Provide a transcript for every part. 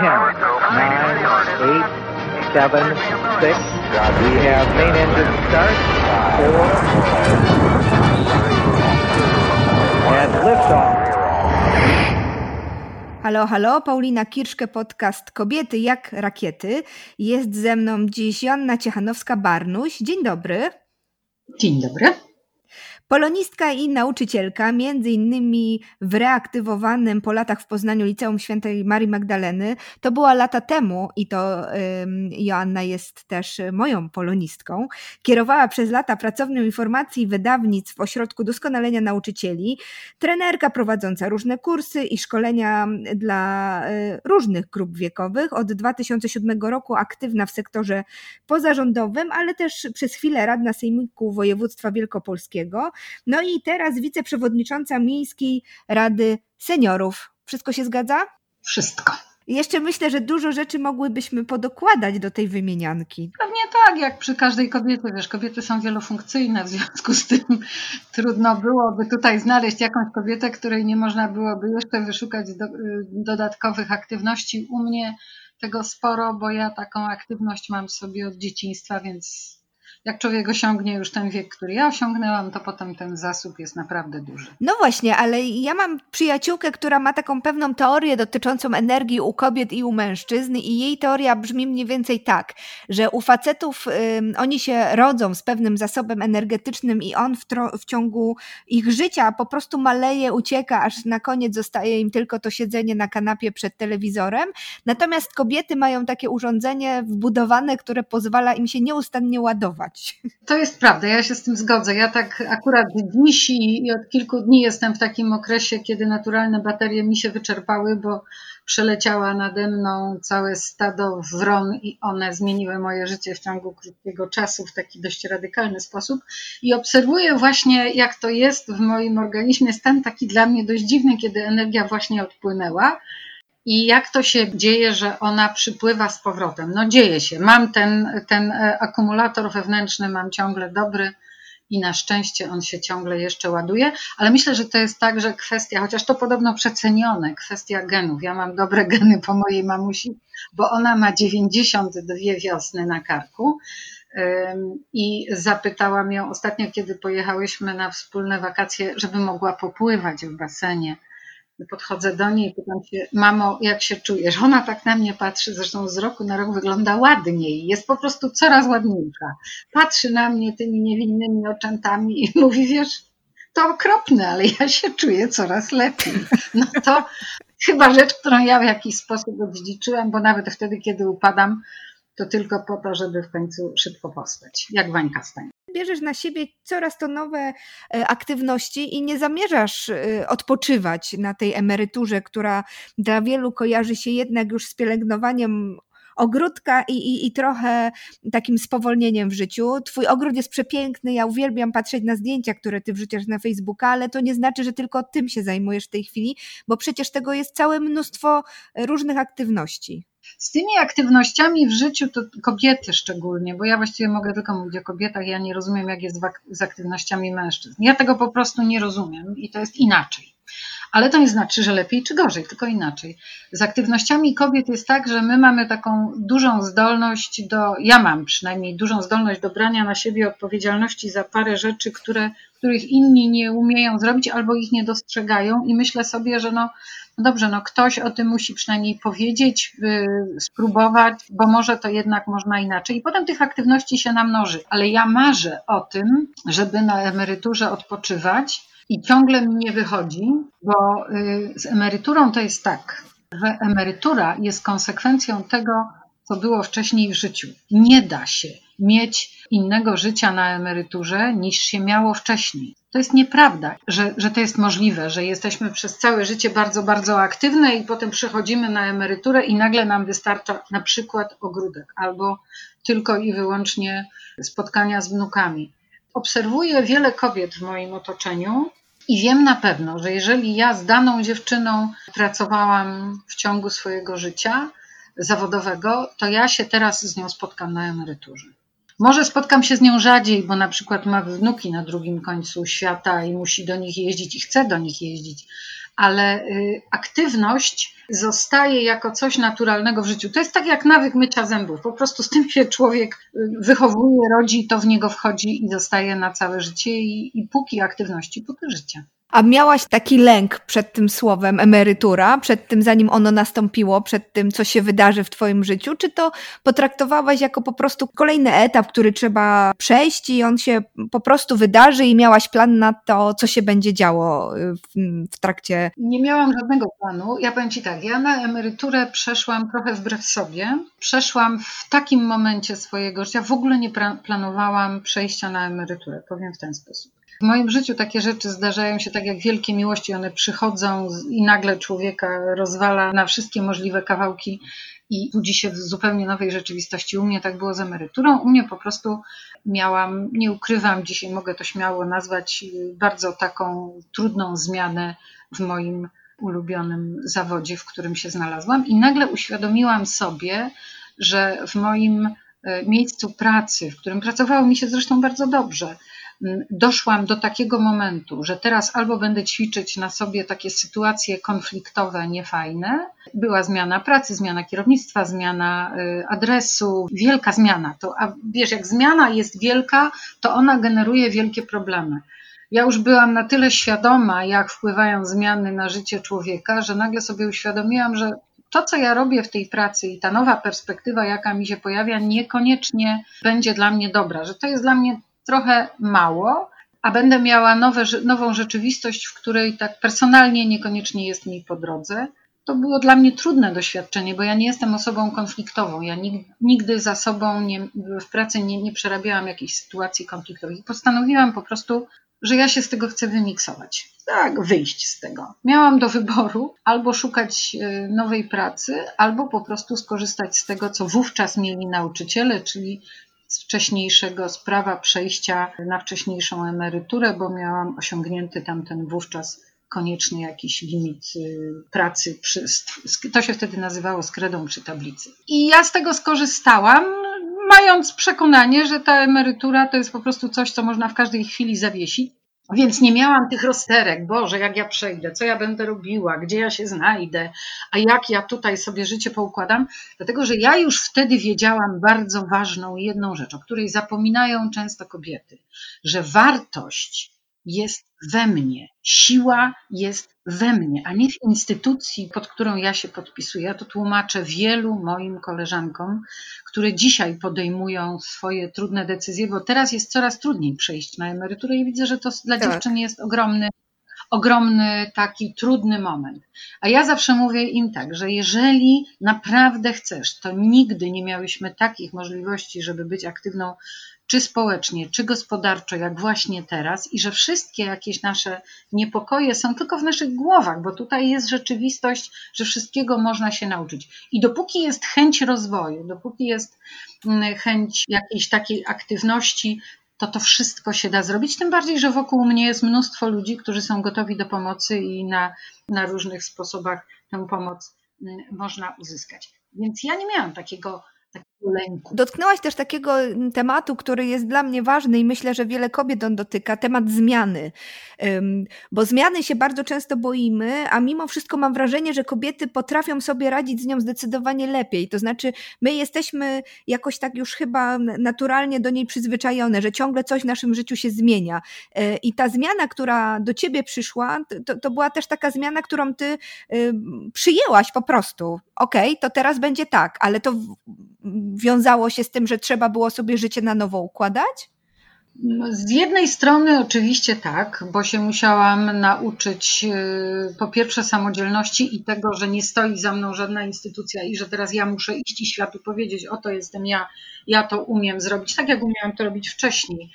10, 9, 8, 7, 6. We have main engine start. 4. And liftoff. Halo, halo, Paulina Kirszke, podcast Kobiety jak rakiety. Jest ze mną dziś Joanna Ciechanowska-Barnuś. Dzień dobry. Dzień dobry. Polonistka i nauczycielka, między innymi w reaktywowanym po latach w Poznaniu Liceum Świętej Marii Magdaleny. To była lata temu i to um, Joanna jest też moją polonistką. Kierowała przez lata pracownią informacji i wydawnictw w Ośrodku Doskonalenia Nauczycieli. Trenerka prowadząca różne kursy i szkolenia dla y, różnych grup wiekowych. Od 2007 roku aktywna w sektorze pozarządowym, ale też przez chwilę radna Sejmiku Województwa Wielkopolskiego. No i teraz wiceprzewodnicząca Miejskiej Rady Seniorów. Wszystko się zgadza? Wszystko. Jeszcze myślę, że dużo rzeczy mogłybyśmy podokładać do tej wymienianki. Pewnie tak, jak przy każdej kobiecie, wiesz, kobiety są wielofunkcyjne, w związku z tym trudno byłoby tutaj znaleźć jakąś kobietę, której nie można byłoby jeszcze wyszukać do, y, dodatkowych aktywności. U mnie tego sporo, bo ja taką aktywność mam sobie od dzieciństwa, więc jak człowiek osiągnie już ten wiek, który ja osiągnęłam, to potem ten zasób jest naprawdę duży. No właśnie, ale ja mam przyjaciółkę, która ma taką pewną teorię dotyczącą energii u kobiet i u mężczyzn, i jej teoria brzmi mniej więcej tak, że u facetów um, oni się rodzą z pewnym zasobem energetycznym i on w, w ciągu ich życia po prostu maleje, ucieka, aż na koniec zostaje im tylko to siedzenie na kanapie przed telewizorem. Natomiast kobiety mają takie urządzenie wbudowane, które pozwala im się nieustannie ładować. To jest prawda, ja się z tym zgodzę. Ja tak akurat dziś i od kilku dni jestem w takim okresie, kiedy naturalne baterie mi się wyczerpały, bo przeleciała nade mną całe stado wron i one zmieniły moje życie w ciągu krótkiego czasu w taki dość radykalny sposób. I obserwuję właśnie, jak to jest w moim organizmie. Stan taki dla mnie dość dziwny, kiedy energia właśnie odpłynęła i jak to się dzieje, że ona przypływa z powrotem? No dzieje się. Mam ten, ten e, akumulator wewnętrzny, mam ciągle dobry i na szczęście on się ciągle jeszcze ładuje, ale myślę, że to jest także kwestia, chociaż to podobno przecenione, kwestia genów. Ja mam dobre geny po mojej mamusi, bo ona ma 92 wiosny na karku. I zapytałam ją ostatnio, kiedy pojechałyśmy na wspólne wakacje, żeby mogła popływać w basenie podchodzę do niej i pytam się, mamo, jak się czujesz? Ona tak na mnie patrzy, zresztą z roku na rok wygląda ładniej, jest po prostu coraz ładniejsza. Patrzy na mnie tymi niewinnymi oczętami i mówi, wiesz, to okropne, ale ja się czuję coraz lepiej. No to chyba rzecz, którą ja w jakiś sposób odziedziczyłam, bo nawet wtedy, kiedy upadam, to tylko po to, żeby w końcu szybko postać, jak Wańka stanie bierzesz na siebie coraz to nowe e, aktywności i nie zamierzasz e, odpoczywać na tej emeryturze, która dla wielu kojarzy się jednak już z pielęgnowaniem ogródka i, i, i trochę takim spowolnieniem w życiu. Twój ogród jest przepiękny, ja uwielbiam patrzeć na zdjęcia, które ty wrzucasz na Facebooka, ale to nie znaczy, że tylko tym się zajmujesz w tej chwili, bo przecież tego jest całe mnóstwo różnych aktywności. Z tymi aktywnościami w życiu, to kobiety szczególnie, bo ja właściwie mogę tylko mówić o kobietach, ja nie rozumiem, jak jest z aktywnościami mężczyzn. Ja tego po prostu nie rozumiem i to jest inaczej. Ale to nie znaczy, że lepiej czy gorzej, tylko inaczej. Z aktywnościami kobiet jest tak, że my mamy taką dużą zdolność do, ja mam przynajmniej dużą zdolność do brania na siebie odpowiedzialności za parę rzeczy, które, których inni nie umieją zrobić albo ich nie dostrzegają i myślę sobie, że no, no dobrze, no ktoś o tym musi przynajmniej powiedzieć, yy, spróbować, bo może to jednak można inaczej. I potem tych aktywności się namnoży. Ale ja marzę o tym, żeby na emeryturze odpoczywać i ciągle mi nie wychodzi, bo yy, z emeryturą to jest tak, że emerytura jest konsekwencją tego, co było wcześniej w życiu. Nie da się mieć innego życia na emeryturze niż się miało wcześniej. To jest nieprawda, że, że to jest możliwe, że jesteśmy przez całe życie bardzo, bardzo aktywne i potem przechodzimy na emeryturę i nagle nam wystarcza na przykład ogródek albo tylko i wyłącznie spotkania z wnukami. Obserwuję wiele kobiet w moim otoczeniu i wiem na pewno, że jeżeli ja z daną dziewczyną pracowałam w ciągu swojego życia zawodowego, to ja się teraz z nią spotkam na emeryturze. Może spotkam się z nią rzadziej, bo na przykład ma wnuki na drugim końcu świata i musi do nich jeździć i chce do nich jeździć, ale y, aktywność zostaje jako coś naturalnego w życiu. To jest tak jak nawyk mycia zębów. Po prostu z tym się człowiek y, wychowuje, rodzi, to w niego wchodzi i zostaje na całe życie i, i póki aktywności, póki życia. A miałaś taki lęk przed tym słowem emerytura, przed tym zanim ono nastąpiło, przed tym, co się wydarzy w Twoim życiu? Czy to potraktowałaś jako po prostu kolejny etap, który trzeba przejść i on się po prostu wydarzy i miałaś plan na to, co się będzie działo w, w trakcie? Nie miałam żadnego planu. Ja powiem Ci tak, ja na emeryturę przeszłam trochę wbrew sobie. Przeszłam w takim momencie swojego życia, w ogóle nie planowałam przejścia na emeryturę, powiem w ten sposób. W moim życiu takie rzeczy zdarzają się tak jak wielkie miłości, one przychodzą i nagle człowieka rozwala na wszystkie możliwe kawałki i budzi się w zupełnie nowej rzeczywistości. U mnie tak było z emeryturą. U mnie po prostu miałam, nie ukrywam, dzisiaj mogę to śmiało nazwać, bardzo taką trudną zmianę w moim ulubionym zawodzie, w którym się znalazłam. I nagle uświadomiłam sobie, że w moim miejscu pracy, w którym pracowało mi się zresztą bardzo dobrze, doszłam do takiego momentu, że teraz albo będę ćwiczyć na sobie takie sytuacje konfliktowe, niefajne. Była zmiana pracy, zmiana kierownictwa, zmiana y, adresu, wielka zmiana. To, a wiesz, jak zmiana jest wielka, to ona generuje wielkie problemy. Ja już byłam na tyle świadoma, jak wpływają zmiany na życie człowieka, że nagle sobie uświadomiłam, że to, co ja robię w tej pracy i ta nowa perspektywa, jaka mi się pojawia, niekoniecznie będzie dla mnie dobra, że to jest dla mnie trochę mało, a będę miała nowe, nową rzeczywistość, w której tak personalnie niekoniecznie jest mi po drodze. To było dla mnie trudne doświadczenie, bo ja nie jestem osobą konfliktową. Ja nigdy za sobą nie, w pracy nie, nie przerabiałam jakichś sytuacji konfliktowych. Postanowiłam po prostu, że ja się z tego chcę wymiksować. Tak, wyjść z tego. Miałam do wyboru albo szukać e, nowej pracy, albo po prostu skorzystać z tego, co wówczas mieli nauczyciele, czyli z wcześniejszego, z prawa przejścia na wcześniejszą emeryturę, bo miałam osiągnięty tamten wówczas konieczny jakiś limit y, pracy. Przy, to się wtedy nazywało skredą przy tablicy. I ja z tego skorzystałam, mając przekonanie, że ta emerytura to jest po prostu coś, co można w każdej chwili zawiesić. Więc nie miałam tych rozterek, Boże, jak ja przejdę, co ja będę robiła, gdzie ja się znajdę, a jak ja tutaj sobie życie poukładam, dlatego że ja już wtedy wiedziałam bardzo ważną jedną rzecz, o której zapominają często kobiety, że wartość jest we mnie, siła jest we mnie, a nie w instytucji, pod którą ja się podpisuję. Ja to tłumaczę wielu moim koleżankom, które dzisiaj podejmują swoje trudne decyzje, bo teraz jest coraz trudniej przejść na emeryturę i widzę, że to dla tak. dziewczyn jest ogromny, ogromny taki trudny moment. A ja zawsze mówię im tak, że jeżeli naprawdę chcesz, to nigdy nie miałyśmy takich możliwości, żeby być aktywną czy społecznie, czy gospodarczo, jak właśnie teraz, i że wszystkie jakieś nasze niepokoje są tylko w naszych głowach, bo tutaj jest rzeczywistość, że wszystkiego można się nauczyć. I dopóki jest chęć rozwoju, dopóki jest mm, chęć jakiejś takiej aktywności, to to wszystko się da zrobić. Tym bardziej, że wokół mnie jest mnóstwo ludzi, którzy są gotowi do pomocy i na, na różnych sposobach tę pomoc mm, można uzyskać. Więc ja nie miałam takiego lęku. Dotknęłaś też takiego tematu, który jest dla mnie ważny i myślę, że wiele kobiet on dotyka, temat zmiany. Bo zmiany się bardzo często boimy, a mimo wszystko mam wrażenie, że kobiety potrafią sobie radzić z nią zdecydowanie lepiej. To znaczy, my jesteśmy jakoś tak już chyba naturalnie do niej przyzwyczajone, że ciągle coś w naszym życiu się zmienia. E, I ta zmiana, która do ciebie przyszła, to, to była też taka zmiana, którą ty przyjęłaś po prostu. Okej, okay, to teraz będzie tak, ale to wiązało się z tym, że trzeba było sobie życie na nowo układać? No, z jednej strony oczywiście tak, bo się musiałam nauczyć y, po pierwsze samodzielności i tego, że nie stoi za mną żadna instytucja i że teraz ja muszę iść i światu powiedzieć, oto jestem ja, ja to umiem zrobić, tak jak umiałam to robić wcześniej,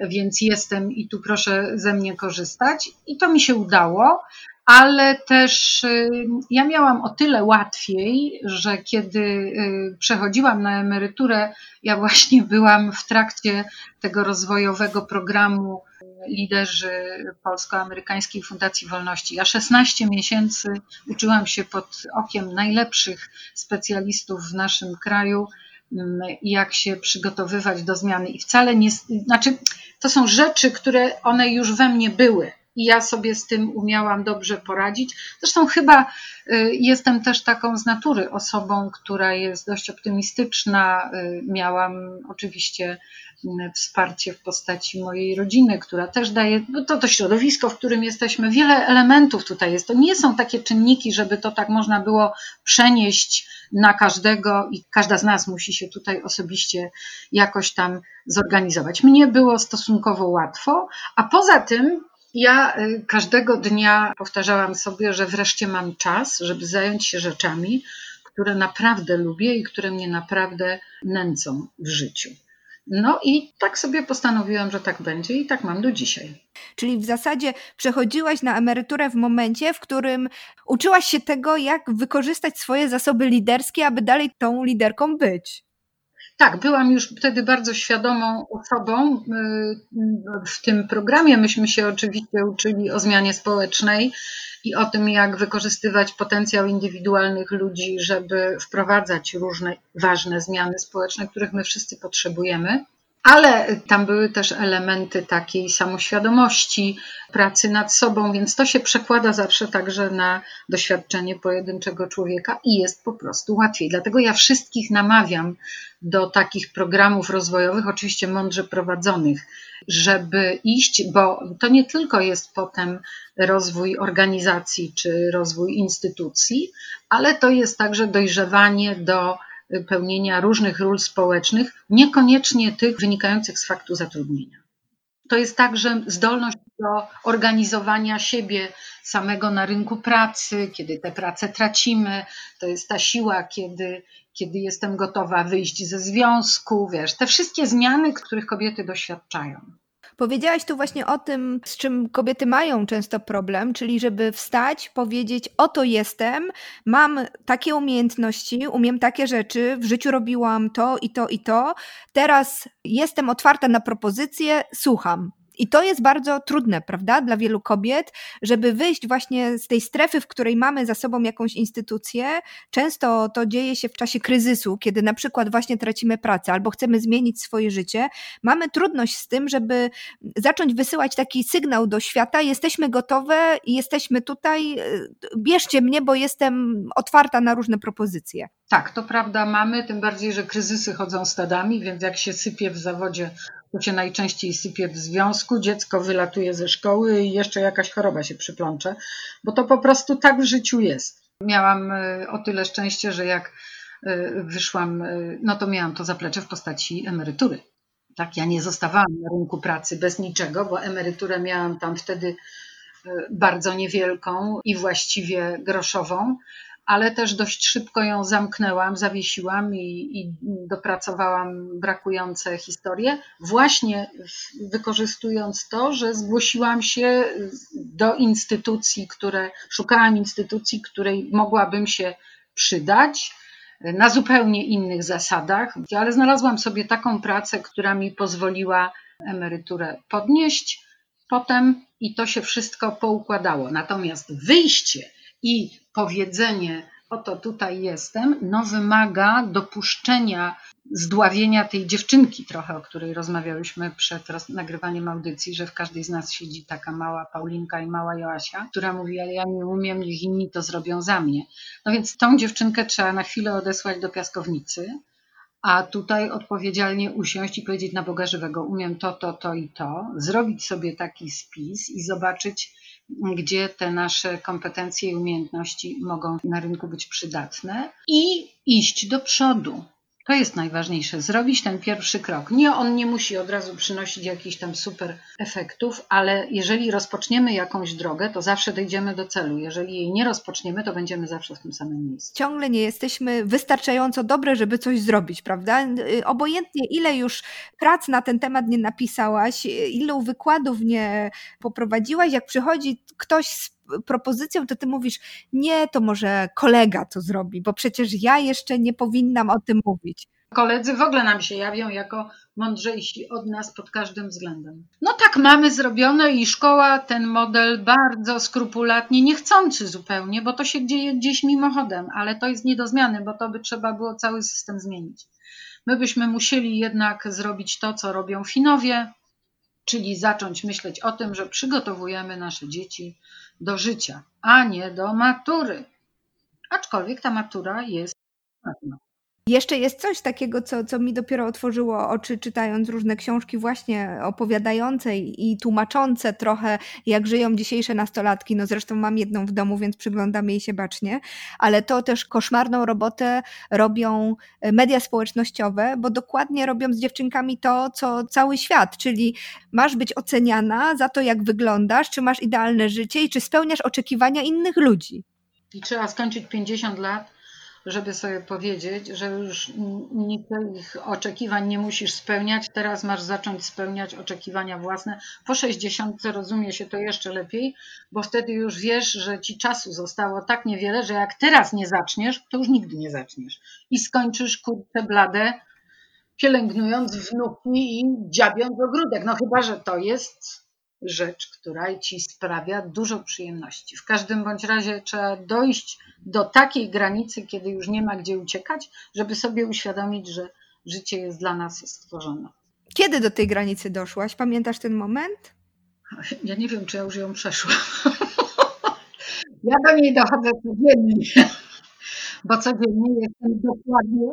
więc jestem i tu proszę ze mnie korzystać. I to mi się udało ale też y, ja miałam o tyle łatwiej, że kiedy y, przechodziłam na emeryturę, ja właśnie byłam w trakcie tego rozwojowego programu liderzy Polsko-Amerykańskiej Fundacji Wolności. Ja 16 miesięcy uczyłam się pod okiem najlepszych specjalistów w naszym kraju, mm, jak się przygotowywać do zmiany. I wcale nie, znaczy, to są rzeczy, które one już we mnie były i ja sobie z tym umiałam dobrze poradzić. Zresztą chyba y, jestem też taką z natury osobą, która jest dość optymistyczna. Y, miałam oczywiście mm, wsparcie w postaci mojej rodziny, która też daje, no to to środowisko, w którym jesteśmy, wiele elementów tutaj jest. To nie są takie czynniki, żeby to tak można było przenieść na każdego i każda z nas musi się tutaj osobiście jakoś tam zorganizować. Mnie było stosunkowo łatwo, a poza tym ja y, każdego dnia powtarzałam sobie, że wreszcie mam czas, żeby zająć się rzeczami, które naprawdę lubię i które mnie naprawdę nęcą w życiu. No i tak sobie postanowiłam, że tak będzie i tak mam do dzisiaj. Czyli w zasadzie przechodziłaś na emeryturę w momencie, w którym uczyłaś się tego, jak wykorzystać swoje zasoby liderskie, aby dalej tą liderką być. Tak, byłam już wtedy bardzo świadomą osobą. W tym programie myśmy się oczywiście uczyli o zmianie społecznej i o tym, jak wykorzystywać potencjał indywidualnych ludzi, żeby wprowadzać różne ważne zmiany społeczne, których my wszyscy potrzebujemy. Ale tam były też elementy takiej samoświadomości, pracy nad sobą, więc to się przekłada zawsze także na doświadczenie pojedynczego człowieka i jest po prostu łatwiej. Dlatego ja wszystkich namawiam do takich programów rozwojowych, oczywiście mądrze prowadzonych, żeby iść, bo to nie tylko jest potem rozwój organizacji czy rozwój instytucji, ale to jest także dojrzewanie do pełnienia różnych ról społecznych, niekoniecznie tych wynikających z faktu zatrudnienia. To jest także zdolność do organizowania siebie samego na rynku pracy, kiedy tę pracę tracimy. To jest ta siła, kiedy, kiedy jestem gotowa wyjść ze związku, wiesz, te wszystkie zmiany, których kobiety doświadczają. Powiedziałaś tu właśnie o tym, z czym kobiety mają często problem, czyli żeby wstać, powiedzieć: Oto jestem, mam takie umiejętności, umiem takie rzeczy, w życiu robiłam to i to i to, teraz jestem otwarta na propozycje, słucham. I to jest bardzo trudne, prawda, dla wielu kobiet, żeby wyjść właśnie z tej strefy, w której mamy za sobą jakąś instytucję. Często to dzieje się w czasie kryzysu, kiedy na przykład właśnie tracimy pracę albo chcemy zmienić swoje życie. Mamy trudność z tym, żeby zacząć wysyłać taki sygnał do świata: jesteśmy gotowe i jesteśmy tutaj, bierzcie mnie, bo jestem otwarta na różne propozycje. Tak, to prawda mamy, tym bardziej, że kryzysy chodzą stadami, więc jak się sypie w zawodzie to się najczęściej sypie w związku, dziecko wylatuje ze szkoły i jeszcze jakaś choroba się przyplącze, bo to po prostu tak w życiu jest. Miałam e, o tyle szczęście, że jak e, wyszłam, e, no to miałam to zaplecze w postaci emerytury. Tak, ja nie zostawałam na rynku pracy bez niczego, bo emeryturę miałam tam wtedy bardzo niewielką i właściwie groszową, ale też dość szybko ją zamknęłam, zawiesiłam i, i dopracowałam brakujące historie, właśnie wykorzystując to, że zgłosiłam się do instytucji, które szukałam instytucji, której mogłabym się przydać na zupełnie innych zasadach, ale znalazłam sobie taką pracę, która mi pozwoliła emeryturę podnieść potem i to się wszystko poukładało. Natomiast wyjście i powiedzenie, oto tutaj jestem, no wymaga dopuszczenia zdławienia tej dziewczynki trochę, o której rozmawiałyśmy przed nagrywaniem audycji, że w każdej z nas siedzi taka mała Paulinka i mała Joasia, która mówi, ale ja nie umiem, niech inni to zrobią za mnie. No więc tą dziewczynkę trzeba na chwilę odesłać do piaskownicy, a tutaj odpowiedzialnie usiąść i powiedzieć na Boga żywego, umiem to, to, to i to, zrobić sobie taki spis i zobaczyć, gdzie te nasze kompetencje i umiejętności mogą na rynku być przydatne i iść do przodu. To jest najważniejsze, zrobić ten pierwszy krok. Nie, on nie musi od razu przynosić jakichś tam super efektów, ale jeżeli rozpoczniemy jakąś drogę, to zawsze dojdziemy do celu. Jeżeli jej nie rozpoczniemy, to będziemy zawsze w tym samym miejscu. Ciągle nie jesteśmy wystarczająco dobre, żeby coś zrobić, prawda? Obojętnie ile już prac na ten temat nie napisałaś, ilu wykładów nie poprowadziłaś, jak przychodzi ktoś z propozycją, to ty mówisz, nie, to może kolega to zrobi, bo przecież ja jeszcze nie powinnam o tym mówić. Koledzy w ogóle nam się jawią jako mądrzejsi od nas pod każdym względem. No tak mamy zrobione i szkoła ten model bardzo skrupulatnie, niechcący zupełnie, bo to się dzieje gdzieś mimochodem, ale to jest nie do zmiany, bo to by trzeba było cały system zmienić. My byśmy musieli jednak zrobić to, co robią Finowie, czyli zacząć myśleć o tym, że przygotowujemy nasze dzieci do życia, a nie do matury. Aczkolwiek ta matura jest ważna. Jeszcze jest coś takiego, co, co mi dopiero otworzyło oczy, czytając różne książki, właśnie opowiadające i tłumaczące trochę, jak żyją dzisiejsze nastolatki. No zresztą mam jedną w domu, więc przyglądam jej się bacznie, ale to też koszmarną robotę robią e, media społecznościowe, bo dokładnie robią z dziewczynkami to, co cały świat, czyli masz być oceniana za to, jak wyglądasz, czy masz idealne życie i czy spełniasz oczekiwania innych ludzi. I trzeba skończyć 50 lat żeby sobie powiedzieć, że już niczych oczekiwań nie musisz spełniać, teraz masz zacząć spełniać oczekiwania własne. Po 60 rozumie się to jeszcze lepiej, bo wtedy już wiesz, że ci czasu zostało tak niewiele, że jak teraz nie zaczniesz, to już nigdy nie zaczniesz. I skończysz kurczę blade, pielęgnując wnuki i dziabiąc ogródek. No chyba, że to jest rzecz, która ci sprawia dużo przyjemności. W każdym bądź razie trzeba dojść do takiej granicy, kiedy już nie ma gdzie uciekać, żeby sobie uświadomić, że życie jest dla nas stworzone. Kiedy do tej granicy doszłaś? Pamiętasz ten moment? Ja nie wiem, czy ja już ją przeszłam. ja do niej dochodzę codziennie, bo codziennie jestem dokładnie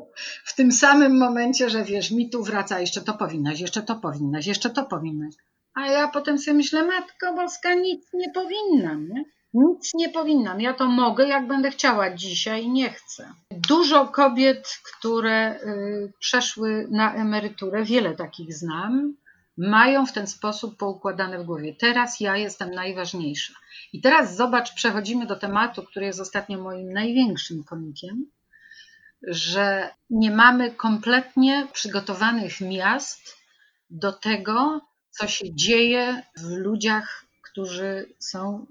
w tym samym momencie, że wiesz, mi tu wraca, jeszcze to powinnaś, jeszcze to powinnaś, jeszcze to powinnaś. A ja potem sobie myślę, Matko Boska, nic nie powinnam, nie? Nic nie powinnam. Ja to mogę, jak będę chciała dzisiaj, nie chcę. Dużo kobiet, które y, przeszły na emeryturę, wiele takich znam, mają w ten sposób poukładane w głowie. Teraz ja jestem najważniejsza. I teraz zobacz, przechodzimy do tematu, który jest ostatnio moim największym konikiem, że nie mamy kompletnie przygotowanych miast do tego, co się dzieje w ludziach, którzy są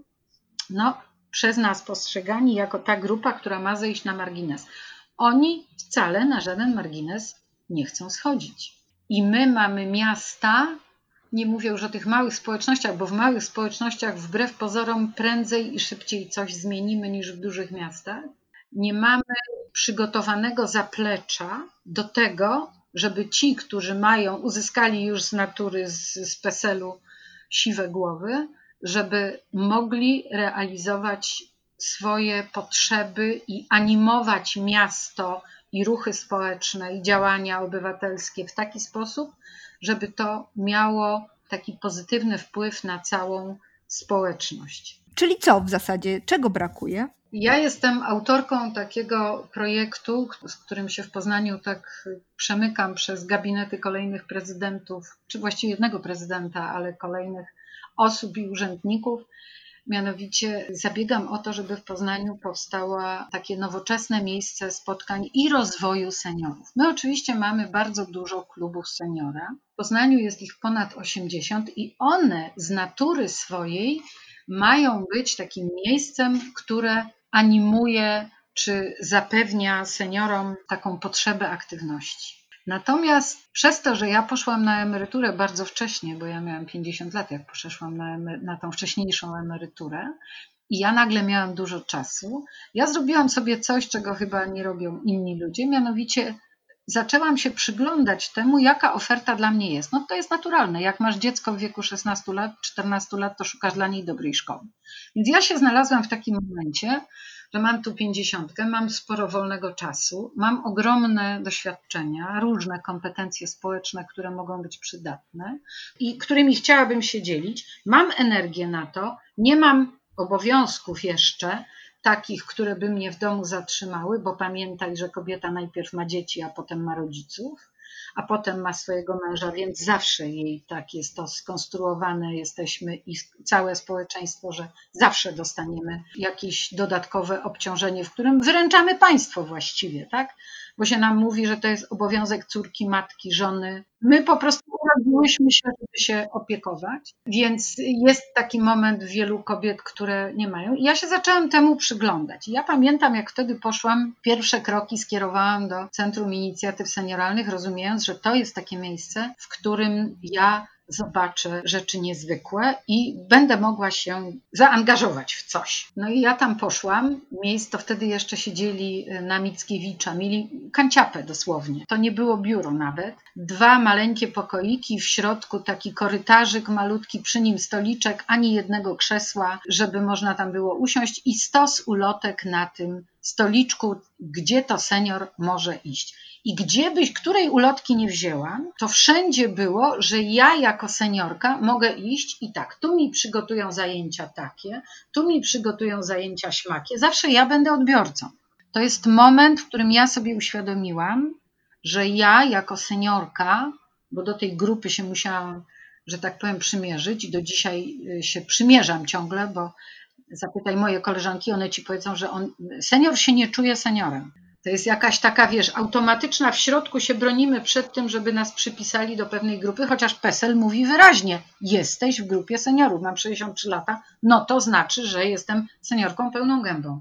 no, przez nas postrzegani jako ta grupa, która ma zejść na margines. Oni wcale na żaden margines nie chcą schodzić. I my mamy miasta, nie mówię już o tych małych społecznościach, bo w małych społecznościach wbrew pozorom prędzej i szybciej coś zmienimy niż w dużych miastach. Nie mamy przygotowanego zaplecza do tego, żeby ci, którzy mają, uzyskali już z natury, z, z PESEL-u siwe głowy, żeby mogli realizować swoje potrzeby i animować miasto i ruchy społeczne i działania obywatelskie w taki sposób, żeby to miało taki pozytywny wpływ na całą społeczność. Czyli co w zasadzie? Czego brakuje? Ja jestem autorką takiego projektu, z którym się w Poznaniu tak przemykam przez gabinety kolejnych prezydentów, czy właściwie jednego prezydenta, ale kolejnych osób i urzędników. Mianowicie zabiegam o to, żeby w Poznaniu powstało takie nowoczesne miejsce spotkań i rozwoju seniorów. My oczywiście mamy bardzo dużo klubów seniora. W Poznaniu jest ich ponad 80 i one z natury swojej mają być takim miejscem, które animuje czy zapewnia seniorom taką potrzebę aktywności. Natomiast przez to, że ja poszłam na emeryturę bardzo wcześnie, bo ja miałam 50 lat, jak poszłam na, na tą wcześniejszą emeryturę, i ja nagle miałam dużo czasu, ja zrobiłam sobie coś, czego chyba nie robią inni ludzie, mianowicie zaczęłam się przyglądać temu, jaka oferta dla mnie jest. No to jest naturalne. Jak masz dziecko w wieku 16 lat, 14 lat, to szukasz dla niej dobrej szkoły. Więc ja się znalazłam w takim momencie, że mam tu pięćdziesiątkę, mam sporo wolnego czasu, mam ogromne doświadczenia, różne kompetencje społeczne, które mogą być przydatne i którymi chciałabym się dzielić. Mam energię na to, nie mam obowiązków jeszcze, takich, które by mnie w domu zatrzymały, bo pamiętaj, że kobieta najpierw ma dzieci, a potem ma rodziców a potem ma swojego męża, więc zawsze jej tak jest to skonstruowane, jesteśmy i całe społeczeństwo, że zawsze dostaniemy jakieś dodatkowe obciążenie, w którym wyręczamy państwo właściwie, tak? Bo się nam mówi, że to jest obowiązek córki, matki, żony. My po prostu urodziłyśmy się, żeby się opiekować, więc jest taki moment wielu kobiet, które nie mają. I ja się zaczęłam temu przyglądać. I ja pamiętam, jak wtedy poszłam, pierwsze kroki skierowałam do Centrum Inicjatyw Senioralnych, rozumiejąc, że to jest takie miejsce, w którym ja zobaczę rzeczy niezwykłe i będę mogła się zaangażować w coś. No i ja tam poszłam. Miejsce wtedy jeszcze siedzieli na Mickiewicza. Mieli kanciapę dosłownie. To nie było biuro nawet. Dwa maleńkie pokoiki, w środku taki korytarzyk malutki, przy nim stoliczek, ani jednego krzesła, żeby można tam było usiąść i stos ulotek na tym stoliczku, gdzie to senior może iść. I gdzie byś której ulotki nie wzięłam, to wszędzie było, że ja jako seniorka mogę iść i tak, tu mi przygotują zajęcia takie, tu mi przygotują zajęcia śmakie. Zawsze ja będę odbiorcą. To jest moment, w którym ja sobie uświadomiłam, że ja jako seniorka, bo do tej grupy się musiałam, że tak powiem, przymierzyć i do dzisiaj y, się przymierzam ciągle, bo zapytaj moje koleżanki, one ci powiedzą, że on, senior się nie czuje seniorem. To jest jakaś taka, wiesz, automatyczna, w środku się bronimy przed tym, żeby nas przypisali do pewnej grupy, chociaż PESEL mówi wyraźnie, jesteś w grupie seniorów, mam 63 lata, no to znaczy, że jestem seniorką pełną gębą.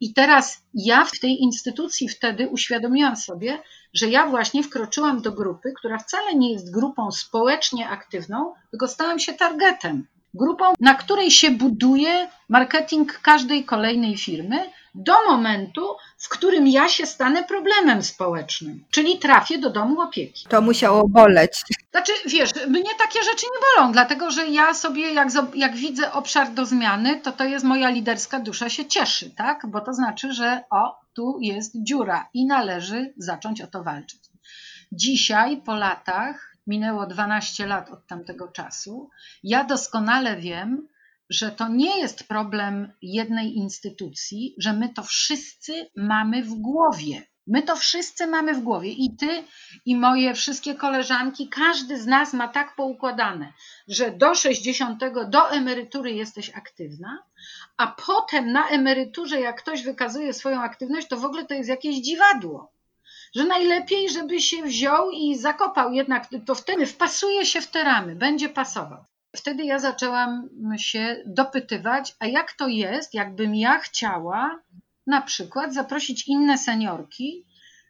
I teraz ja w tej instytucji wtedy uświadomiłam sobie, że ja właśnie wkroczyłam do grupy, która wcale nie jest grupą społecznie aktywną, tylko stałam się targetem. Grupą, na której się buduje marketing każdej kolejnej firmy, do momentu, w którym ja się stanę problemem społecznym, czyli trafię do domu opieki. To musiało boleć. Znaczy, wiesz, mnie takie rzeczy nie bolą, dlatego że ja sobie, jak, jak widzę obszar do zmiany, to to jest moja liderska dusza się cieszy, tak? Bo to znaczy, że o, tu jest dziura i należy zacząć o to walczyć. Dzisiaj, po latach, minęło 12 lat od tamtego czasu, ja doskonale wiem, że to nie jest problem jednej instytucji, że my to wszyscy mamy w głowie. My to wszyscy mamy w głowie i ty, i moje wszystkie koleżanki, każdy z nas ma tak poukładane, że do 60, do emerytury jesteś aktywna, a potem na emeryturze, jak ktoś wykazuje swoją aktywność, to w ogóle to jest jakieś dziwadło. Że najlepiej, żeby się wziął i zakopał, jednak to wtedy wpasuje się w te ramy, będzie pasował. Wtedy ja zaczęłam się dopytywać, a jak to jest, jakbym ja chciała na przykład zaprosić inne seniorki,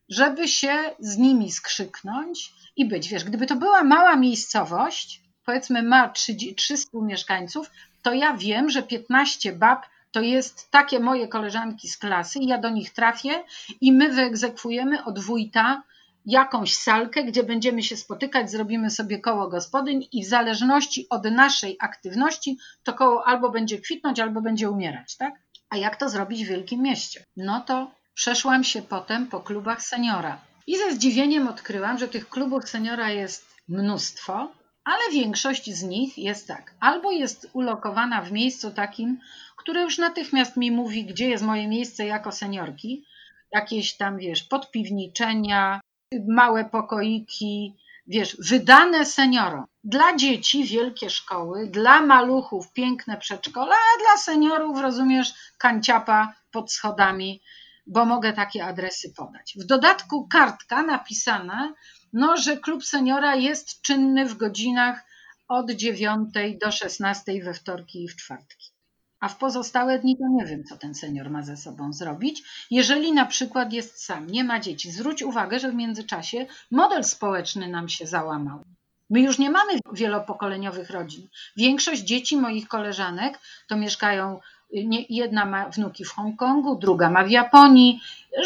żeby się z nimi skrzyknąć i być. Wiesz, gdyby to była mała miejscowość, powiedzmy ma 300 mieszkańców, to ja wiem, że 15 bab to jest takie moje koleżanki z klasy i ja do nich trafię i my wyegzekwujemy od wójta jakąś salkę, gdzie będziemy się spotykać, zrobimy sobie koło gospodyń i w zależności od naszej aktywności to koło albo będzie kwitnąć, albo będzie umierać, tak? A jak to zrobić w wielkim mieście? No to przeszłam się potem po klubach seniora i ze zdziwieniem odkryłam, że tych klubów seniora jest mnóstwo, ale większość z nich jest tak. Albo jest ulokowana w miejscu takim, które już natychmiast mi mówi, gdzie jest moje miejsce jako seniorki, jakieś tam, wiesz, podpiwniczenia, małe pokoiki, wiesz, wydane seniorom. Dla dzieci wielkie szkoły, dla maluchów piękne przedszkola, a dla seniorów, rozumiesz, kanciapa pod schodami, bo mogę takie adresy podać. W dodatku kartka napisana, no, że klub seniora jest czynny w godzinach od 9 do 16 we wtorki i w czwartki a w pozostałe dni to nie wiem, co ten senior ma ze sobą zrobić. Jeżeli na przykład jest sam, nie ma dzieci, zwróć uwagę, że w międzyczasie model społeczny nam się załamał. My już nie mamy wielopokoleniowych rodzin. Większość dzieci moich koleżanek to mieszkają, jedna ma wnuki w Hongkongu, druga ma w Japonii,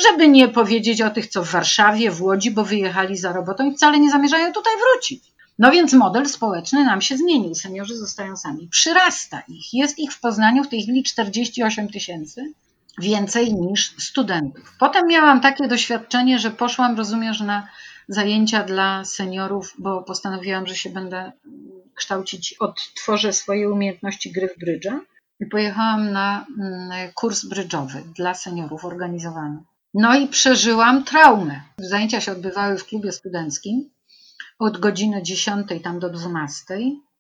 żeby nie powiedzieć o tych, co w Warszawie, w Łodzi, bo wyjechali za robotą i wcale nie zamierzają tutaj wrócić. No więc model społeczny nam się zmienił. Seniorzy zostają sami. Przyrasta ich. Jest ich w Poznaniu w tej chwili 48 tysięcy, więcej niż studentów. Potem miałam takie doświadczenie, że poszłam, rozumiesz, na zajęcia dla seniorów, bo postanowiłam, że się będę kształcić, odtworzę swoje umiejętności gry w brydża i pojechałam na mm, kurs brydżowy dla seniorów organizowany. No i przeżyłam traumę. Zajęcia się odbywały w klubie studenckim od godziny 10 tam do 12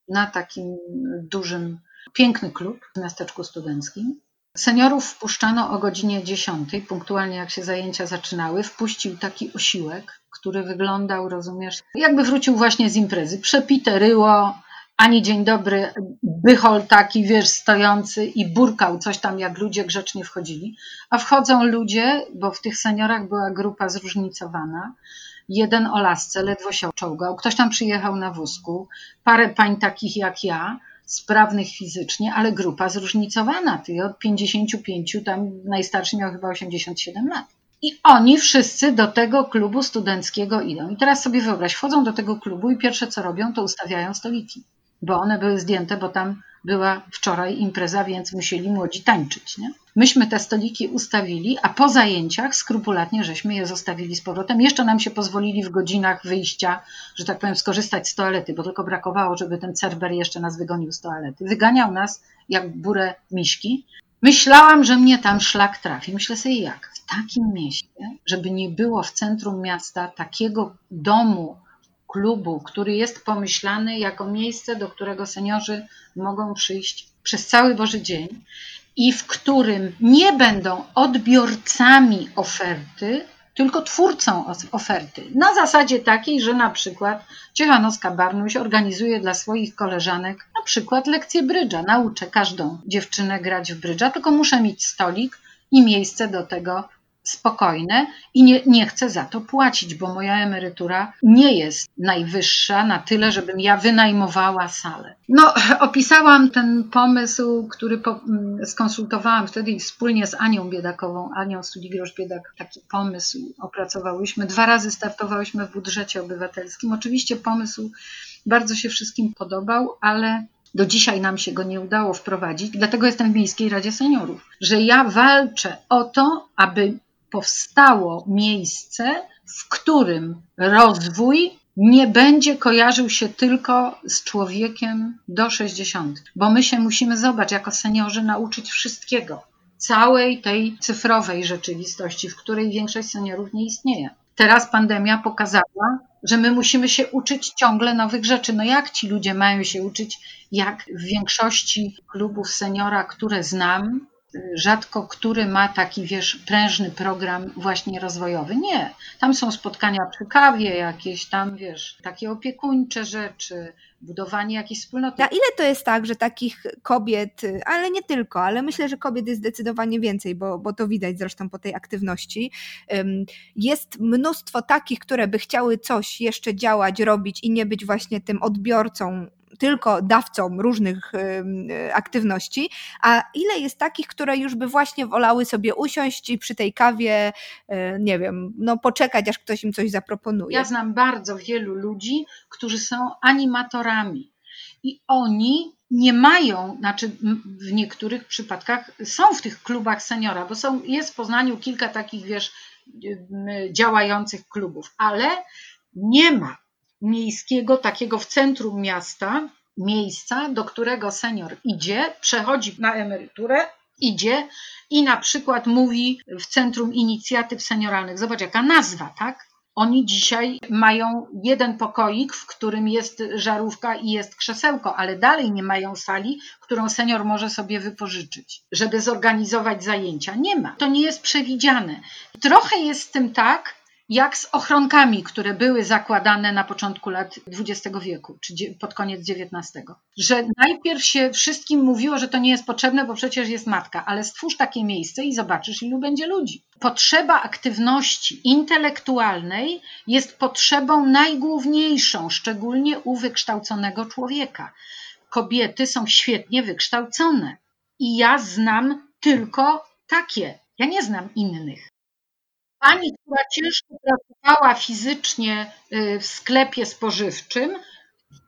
na takim dużym, piękny klub w miasteczku studenckim. Seniorów wpuszczano o godzinie 10, punktualnie jak się zajęcia zaczynały. Wpuścił taki osiłek, który wyglądał, rozumiesz, jakby wrócił właśnie z imprezy. Przepite ryło, ani dzień dobry, bychol taki, wiesz, stojący i burkał coś tam, jak ludzie grzecznie wchodzili. A wchodzą ludzie, bo w tych seniorach była grupa zróżnicowana, jeden o lasce ledwo się czołgał, ktoś tam przyjechał na wózku, parę pań takich jak ja, sprawnych fizycznie, ale grupa zróżnicowana, ty od 55, tam najstarszy miał chyba 87 lat. I oni wszyscy do tego klubu studenckiego idą. I teraz sobie wyobraź, wchodzą do tego klubu i pierwsze co robią, to ustawiają stoliki, bo one były zdjęte, bo tam była wczoraj impreza, więc musieli młodzi tańczyć. Nie? Myśmy te stoliki ustawili, a po zajęciach skrupulatnie żeśmy je zostawili z powrotem. Jeszcze nam się pozwolili w godzinach wyjścia, że tak powiem, skorzystać z toalety, bo tylko brakowało, żeby ten Cerber jeszcze nas wygonił z toalety. Wyganiał nas jak burę miśki. Myślałam, że mnie tam szlak trafi. Myślę sobie jak? W takim mieście, żeby nie było w centrum miasta takiego domu, klubu, który jest pomyślany jako miejsce, do którego seniorzy mogą przyjść przez cały Boży Dzień i w którym nie będą odbiorcami oferty, tylko twórcą oferty. Na zasadzie takiej, że na przykład Ciechanowska Barnuś organizuje dla swoich koleżanek na przykład lekcję brydża. Nauczę każdą dziewczynę grać w brydża, tylko muszę mieć stolik i miejsce do tego spokojne i nie, nie chcę za to płacić, bo moja emerytura nie jest najwyższa na tyle, żebym ja wynajmowała salę. No, opisałam ten pomysł, który po, mm, skonsultowałam wtedy wspólnie z Anią Biedakową, Anią Studigrosz-Biedak, taki pomysł opracowałyśmy. Dwa razy startowałyśmy w budżecie obywatelskim. Oczywiście pomysł bardzo się wszystkim podobał, ale do dzisiaj nam się go nie udało wprowadzić, dlatego jestem w Miejskiej Radzie Seniorów, że ja walczę o to, aby powstało miejsce, w którym rozwój nie będzie kojarzył się tylko z człowiekiem do 60, bo my się musimy, zobaczyć, jako seniorzy nauczyć wszystkiego, całej tej cyfrowej rzeczywistości, w której większość seniorów nie istnieje. Teraz pandemia pokazała, że my musimy się uczyć ciągle nowych rzeczy. No jak ci ludzie mają się uczyć, jak w większości klubów seniora, które znam, rzadko który ma taki, wiesz, prężny program właśnie rozwojowy. Nie. Tam są spotkania przy kawie, jakieś tam, wiesz, takie opiekuńcze rzeczy, budowanie jakiejś wspólnoty. A ile to jest tak, że takich kobiet, ale nie tylko, ale myślę, że kobiet jest zdecydowanie więcej, bo, bo to widać zresztą po tej aktywności. Jest mnóstwo takich, które by chciały coś jeszcze działać, robić i nie być właśnie tym odbiorcą tylko dawcą różnych aktywności, a ile jest takich, które już by właśnie wolały sobie usiąść i przy tej kawie, e, nie wiem, no poczekać, aż ktoś im coś zaproponuje. Ja znam bardzo wielu ludzi, którzy są animatorami. I oni nie mają, znaczy w niektórych przypadkach są w tych klubach seniora, bo są, jest w Poznaniu kilka takich, wiesz, działających klubów, ale nie ma miejskiego, takiego w centrum miasta, miejsca, do którego senior idzie, przechodzi na emeryturę, idzie i na przykład mówi w Centrum Inicjatyw Senioralnych. Zobacz, jaka nazwa, tak? Oni dzisiaj mają jeden pokoik, w którym jest żarówka i jest krzesełko, ale dalej nie mają sali, którą senior może sobie wypożyczyć, żeby zorganizować zajęcia. Nie ma. To nie jest przewidziane. Trochę jest z tym tak, jak z ochronkami, które były zakładane na początku lat XX wieku, czy pod koniec XIX. Że najpierw się wszystkim mówiło, że to nie jest potrzebne, bo przecież jest matka, ale stwórz takie miejsce i zobaczysz, ilu będzie ludzi. Potrzeba aktywności intelektualnej jest potrzebą najgłówniejszą, szczególnie u wykształconego człowieka. Kobiety są świetnie wykształcone i ja znam tylko takie. Ja nie znam innych. Pani, która ciężko pracowała fizycznie y, w sklepie spożywczym,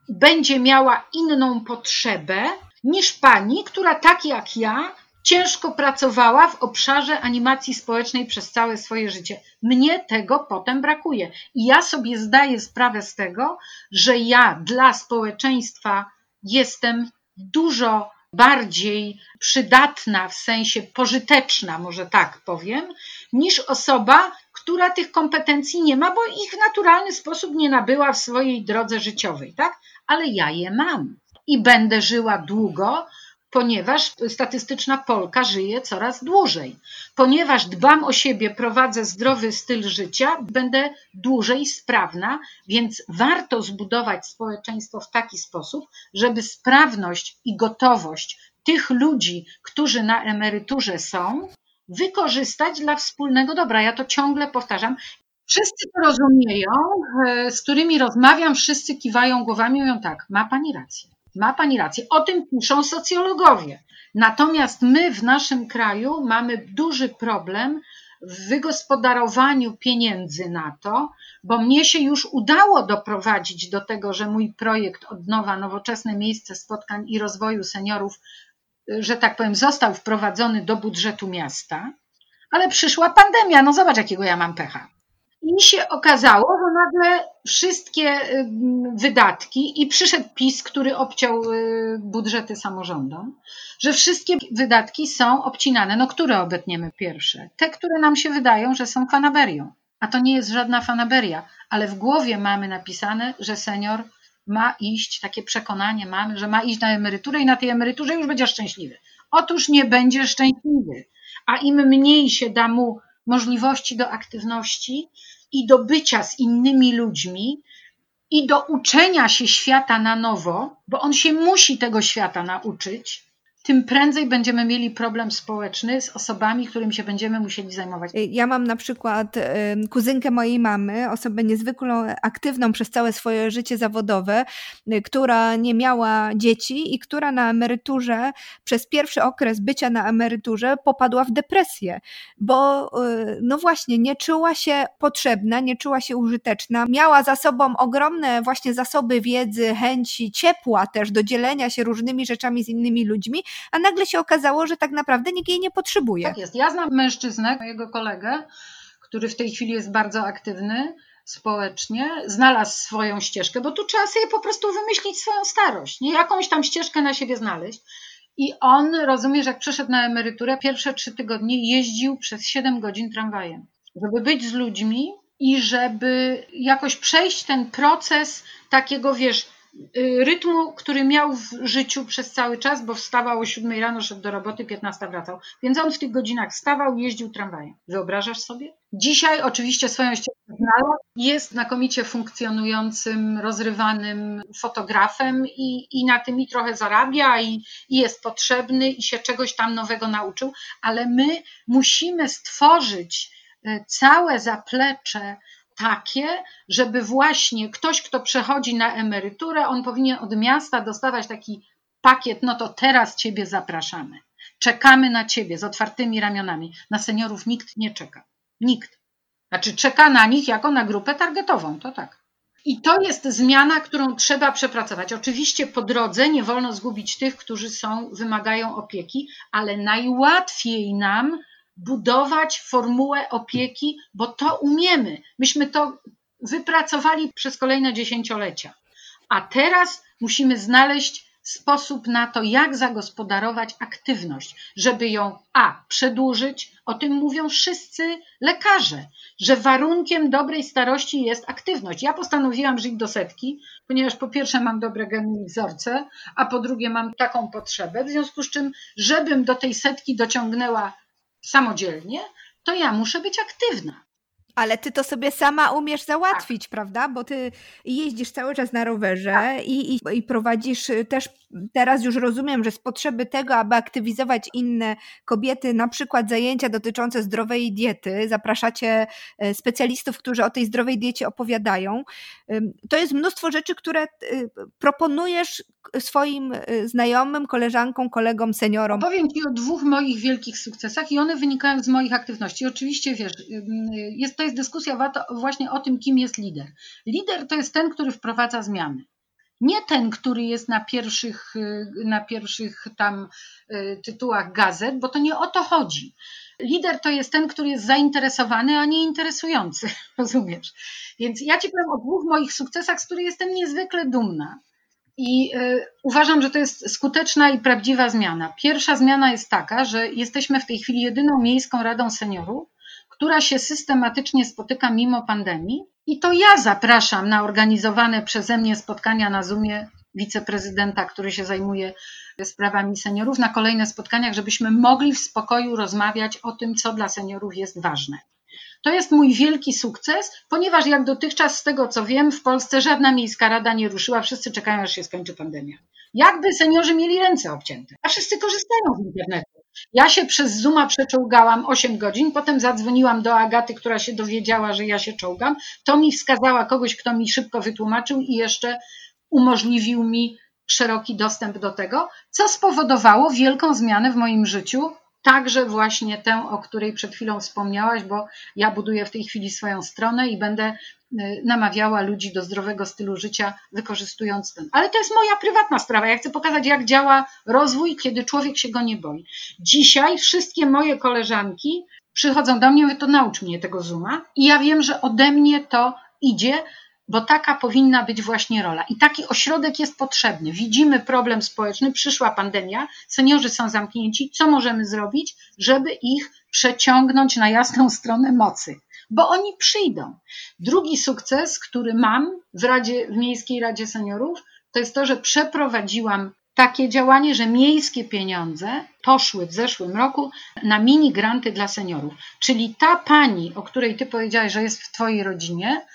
będzie miała inną potrzebę niż pani, która tak jak ja ciężko pracowała w obszarze animacji społecznej przez całe swoje życie. Mnie tego potem brakuje. I ja sobie zdaję sprawę z tego, że ja dla społeczeństwa jestem dużo bardziej przydatna, w sensie pożyteczna, może tak powiem, niż osoba, która tych kompetencji nie ma, bo ich w naturalny sposób nie nabyła w swojej drodze życiowej, tak? Ale ja je mam i będę żyła długo, ponieważ statystyczna Polka żyje coraz dłużej. Ponieważ dbam o siebie, prowadzę zdrowy styl życia, będę dłużej sprawna, więc warto zbudować społeczeństwo w taki sposób, żeby sprawność i gotowość tych ludzi, którzy na emeryturze są, wykorzystać dla wspólnego dobra. Ja to ciągle powtarzam. Wszyscy to rozumieją, e, z którymi rozmawiam, wszyscy kiwają głowami i mówią tak, ma pani rację. Ma pani rację. O tym piszą socjologowie. Natomiast my w naszym kraju mamy duży problem w wygospodarowaniu pieniędzy na to, bo mnie się już udało doprowadzić do tego, że mój projekt od nowa nowoczesne miejsce spotkań i rozwoju seniorów, że tak powiem, został wprowadzony do budżetu miasta, ale przyszła pandemia. No zobacz, jakiego ja mam pecha. I się okazało, że nagle wszystkie wydatki, i przyszedł PiS, który obciął y, budżety samorządom, że wszystkie wydatki są obcinane. No, które obetniemy pierwsze? Te, które nam się wydają, że są fanaberią. A to nie jest żadna fanaberia, ale w głowie mamy napisane, że senior ma iść, takie przekonanie mamy, że ma iść na emeryturę i na tej emeryturze już będzie szczęśliwy. Otóż nie będzie szczęśliwy. A im mniej się da mu możliwości do aktywności i do bycia z innymi ludźmi i do uczenia się świata na nowo, bo on się musi tego świata nauczyć, tym prędzej będziemy mieli problem społeczny z osobami, którymi się będziemy musieli zajmować. Ja mam na przykład kuzynkę mojej mamy, osobę niezwykle aktywną przez całe swoje życie zawodowe, y, która nie miała dzieci i która na emeryturze przez pierwszy okres bycia na emeryturze popadła w depresję, bo y, no właśnie nie czuła się potrzebna, nie czuła się użyteczna, miała za sobą ogromne właśnie zasoby wiedzy, chęci, ciepła też do dzielenia się różnymi rzeczami z innymi ludźmi, a nagle się okazało, że tak naprawdę nikt jej nie potrzebuje. Tak jest. Ja znam mężczyznę, mojego kolegę, który w tej chwili jest bardzo aktywny społecznie, znalazł swoją ścieżkę, bo tu trzeba sobie po prostu wymyślić swoją starość, nie jakąś tam ścieżkę na siebie znaleźć. I on, rozumiesz, jak przeszedł na emeryturę, pierwsze trzy tygodnie jeździł przez 7 godzin tramwajem, żeby być z ludźmi i żeby jakoś przejść ten proces takiego, wiesz, rytmu, który miał w życiu przez cały czas, bo wstawał o 7 rano, szedł do roboty, 15 wracał. Więc on w tych godzinach wstawał jeździł tramwajem. Wyobrażasz sobie? Dzisiaj oczywiście swoją ścieżkę znalazł. Jest znakomicie funkcjonującym, rozrywanym fotografem i, i na tym i trochę zarabia i, i jest potrzebny i się czegoś tam nowego nauczył, ale my musimy stworzyć y, całe zaplecze takie, żeby właśnie ktoś, kto przechodzi na emeryturę, on powinien od miasta dostawać taki pakiet, no to teraz Ciebie zapraszamy. Czekamy na Ciebie z otwartymi ramionami. Na seniorów nikt nie czeka. Nikt. Znaczy czeka na nich jako na grupę targetową, to tak. I to jest zmiana, którą trzeba przepracować. Oczywiście po drodze nie wolno zgubić tych, którzy są, wymagają opieki, ale najłatwiej nam budować formułę opieki, bo to umiemy. Myśmy to wypracowali przez kolejne dziesięciolecia. A teraz musimy znaleźć sposób na to, jak zagospodarować aktywność, żeby ją a przedłużyć, o tym mówią wszyscy lekarze, że warunkiem dobrej starości jest aktywność. Ja postanowiłam żyć do setki, ponieważ po pierwsze mam dobre geny i wzorce, a po drugie mam taką potrzebę, w związku z czym, żebym do tej setki dociągnęła samodzielnie, to ja muszę być aktywna. Ale ty to sobie sama umiesz załatwić, tak. prawda? Bo ty jeździsz cały czas na rowerze tak. i, i, i, prowadzisz też, teraz już rozumiem, że z potrzeby tego, aby aktywizować inne kobiety, na przykład zajęcia dotyczące zdrowej diety, zapraszacie e, specjalistów, którzy o tej zdrowej diecie opowiadają. To jest mnóstwo rzeczy, które e, proponujesz swoim e, znajomym, koleżankom, kolegom, seniorom. Powiem Ci o dwóch moich wielkich sukcesach i one wynikają z moich aktywności. Oczywiście, wiesz, jest to jest dyskusja właśnie o tym, kim jest lider. Lider to jest ten, który wprowadza zmiany. Nie ten, który jest na pierwszych, y, na pierwszych tam y, tytułach gazet, bo to nie o to chodzi. Lider to jest ten, który jest zainteresowany, a nie interesujący, rozumiesz? Więc ja Ci powiem o dwóch moich sukcesach, z których jestem niezwykle dumna. I y, uważam, że to jest skuteczna i prawdziwa zmiana. Pierwsza zmiana jest taka, że jesteśmy w tej chwili jedyną miejską radą seniorów, która się systematycznie spotyka mimo pandemii. I to ja zapraszam na organizowane przeze mnie spotkania na Zoomie wiceprezydenta, który się zajmuje sprawami seniorów, na kolejne spotkaniach, żebyśmy mogli w spokoju rozmawiać o tym, co dla seniorów jest ważne. To jest mój wielki sukces, ponieważ jak dotychczas, z tego co wiem, w Polsce żadna miejska rada nie ruszyła, wszyscy czekają, aż się skończy pandemia. Jakby seniorzy mieli ręce obcięte, a wszyscy korzystają z internetu. Ja się przez Zooma przeczołgałam 8 godzin, potem zadzwoniłam do Agaty, która się dowiedziała, że ja się czołgam. To mi wskazała kogoś, kto mi szybko wytłumaczył i jeszcze umożliwił mi szeroki dostęp do tego, co spowodowało wielką zmianę w moim życiu także właśnie tę, o której przed chwilą wspomniałaś, bo ja buduję w tej chwili swoją stronę i będę namawiała ludzi do zdrowego stylu życia, wykorzystując ten. Ale to jest moja prywatna sprawa. Ja chcę pokazać, jak działa rozwój, kiedy człowiek się go nie boi. Dzisiaj wszystkie moje koleżanki przychodzą do mnie, mówią, to naucz mnie tego Zooma. I ja wiem, że ode mnie to idzie, bo taka powinna być właśnie rola. I taki ośrodek jest potrzebny. Widzimy problem społeczny, przyszła pandemia, seniorzy są zamknięci. Co możemy zrobić, żeby ich przeciągnąć na jasną stronę mocy? Bo oni przyjdą. Drugi sukces, który mam w, Radzie, w Miejskiej Radzie Seniorów, to jest to, że przeprowadziłam takie działanie, że miejskie pieniądze poszły w zeszłym roku na mini granty dla seniorów. Czyli ta pani, o której ty powiedziałaś, że jest w twojej rodzinie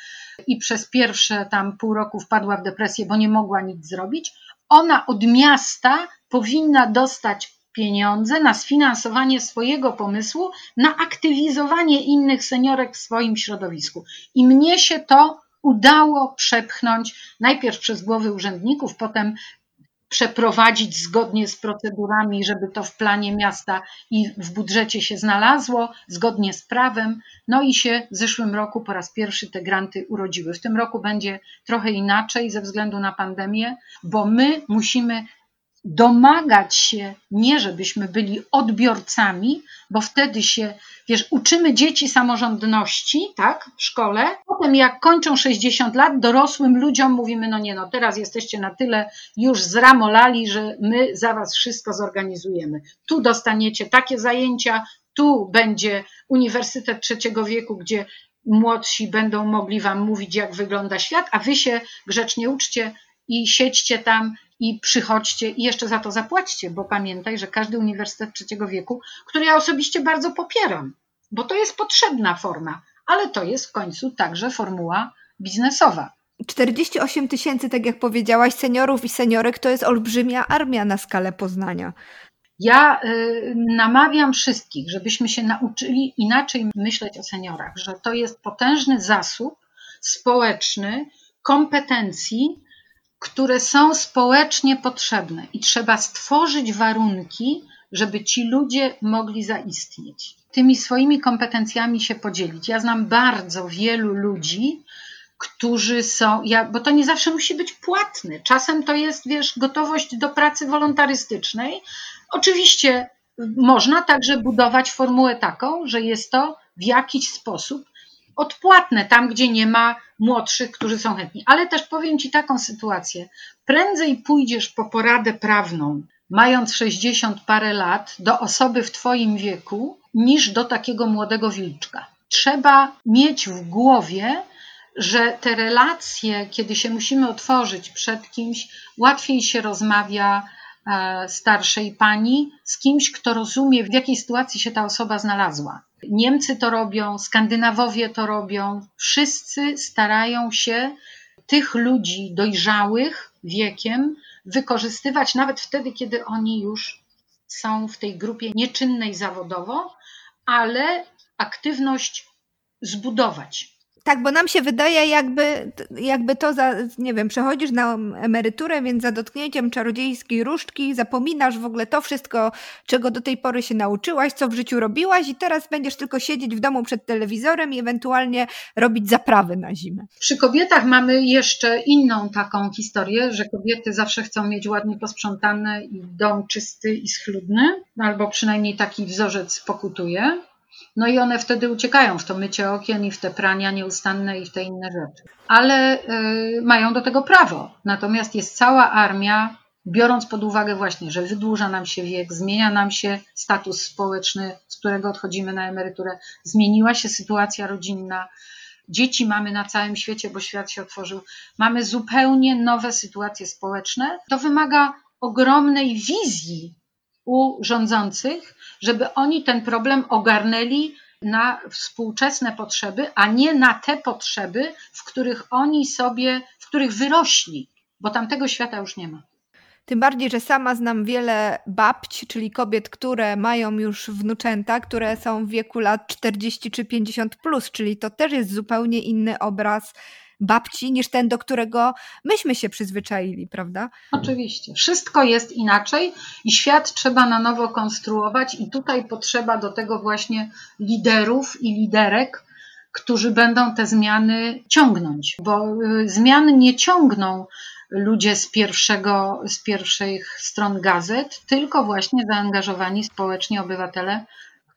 i przez pierwsze tam pół roku wpadła w depresję, bo nie mogła nic zrobić, ona od miasta powinna dostać pieniądze na sfinansowanie swojego pomysłu, na aktywizowanie innych seniorek w swoim środowisku. I mnie się to udało przepchnąć najpierw przez głowy urzędników, potem przeprowadzić zgodnie z procedurami, żeby to w planie miasta i w budżecie się znalazło, zgodnie z prawem. No i się w zeszłym roku po raz pierwszy te granty urodziły. W tym roku będzie trochę inaczej ze względu na pandemię, bo my musimy domagać się, nie żebyśmy byli odbiorcami, bo wtedy się, wiesz, uczymy dzieci samorządności, tak, w szkole. Potem jak kończą 60 lat, dorosłym ludziom mówimy, no nie no, teraz jesteście na tyle już zramolali, że my za was wszystko zorganizujemy. Tu dostaniecie takie zajęcia, tu będzie Uniwersytet Trzeciego Wieku, gdzie młodsi będą mogli wam mówić, jak wygląda świat, a wy się grzecznie uczcie i siedźcie tam i przychodźcie i jeszcze za to zapłaćcie, bo pamiętaj, że każdy uniwersytet trzeciego wieku, który ja osobiście bardzo popieram, bo to jest potrzebna forma, ale to jest w końcu także formuła biznesowa. 48 tysięcy, tak jak powiedziałaś, seniorów i seniorek to jest olbrzymia armia na skalę Poznania. Ja y, namawiam wszystkich, żebyśmy się nauczyli inaczej myśleć o seniorach, że to jest potężny zasób społeczny kompetencji, które są społecznie potrzebne i trzeba stworzyć warunki, żeby ci ludzie mogli zaistnieć. Tymi swoimi kompetencjami się podzielić. Ja znam bardzo wielu ludzi, którzy są, ja, bo to nie zawsze musi być płatny. Czasem to jest, wiesz, gotowość do pracy wolontarystycznej. Oczywiście można także budować formułę taką, że jest to w jakiś sposób odpłatne tam, gdzie nie ma młodszych, którzy są chętni. Ale też powiem Ci taką sytuację. Prędzej pójdziesz po poradę prawną, mając 60 parę lat, do osoby w Twoim wieku, niż do takiego młodego wilczka. Trzeba mieć w głowie, że te relacje, kiedy się musimy otworzyć przed kimś, łatwiej się rozmawia e, starszej pani z kimś, kto rozumie, w jakiej sytuacji się ta osoba znalazła. Niemcy to robią, Skandynawowie to robią. Wszyscy starają się tych ludzi dojrzałych wiekiem wykorzystywać nawet wtedy, kiedy oni już są w tej grupie nieczynnej zawodowo, ale aktywność zbudować. Tak, bo nam się wydaje, jakby, jakby to za, nie wiem, przechodzisz na emeryturę, więc za dotknięciem czarodziejskiej różdżki zapominasz w ogóle to wszystko, czego do tej pory się nauczyłaś, co w życiu robiłaś, i teraz będziesz tylko siedzieć w domu przed telewizorem i ewentualnie robić zaprawy na zimę. Przy kobietach mamy jeszcze inną taką historię, że kobiety zawsze chcą mieć ładnie posprzątane i dom czysty i schludny, albo przynajmniej taki wzorzec pokutuje. No i one wtedy uciekają w to mycie okien i w te prania nieustanne i w te inne rzeczy. Ale y, mają do tego prawo. Natomiast jest cała armia, biorąc pod uwagę właśnie, że wydłuża nam się wiek, zmienia nam się status społeczny, z którego odchodzimy na emeryturę, zmieniła się sytuacja rodzinna. Dzieci mamy na całym świecie, bo świat się otworzył. Mamy zupełnie nowe sytuacje społeczne. To wymaga ogromnej wizji u rządzących, żeby oni ten problem ogarnęli na współczesne potrzeby, a nie na te potrzeby, w których oni sobie, w których wyrośli, bo tamtego świata już nie ma. Tym bardziej, że sama znam wiele babć, czyli kobiet, które mają już wnuczęta, które są w wieku lat 40 czy 50, plus, czyli to też jest zupełnie inny obraz babci niż ten, do którego myśmy się przyzwyczaili, prawda? Oczywiście. Wszystko jest inaczej i świat trzeba na nowo konstruować i tutaj potrzeba do tego właśnie liderów i liderek, którzy będą te zmiany ciągnąć, bo y, zmiany nie ciągną ludzie z, pierwszego, z pierwszych stron gazet, tylko właśnie zaangażowani społecznie obywatele,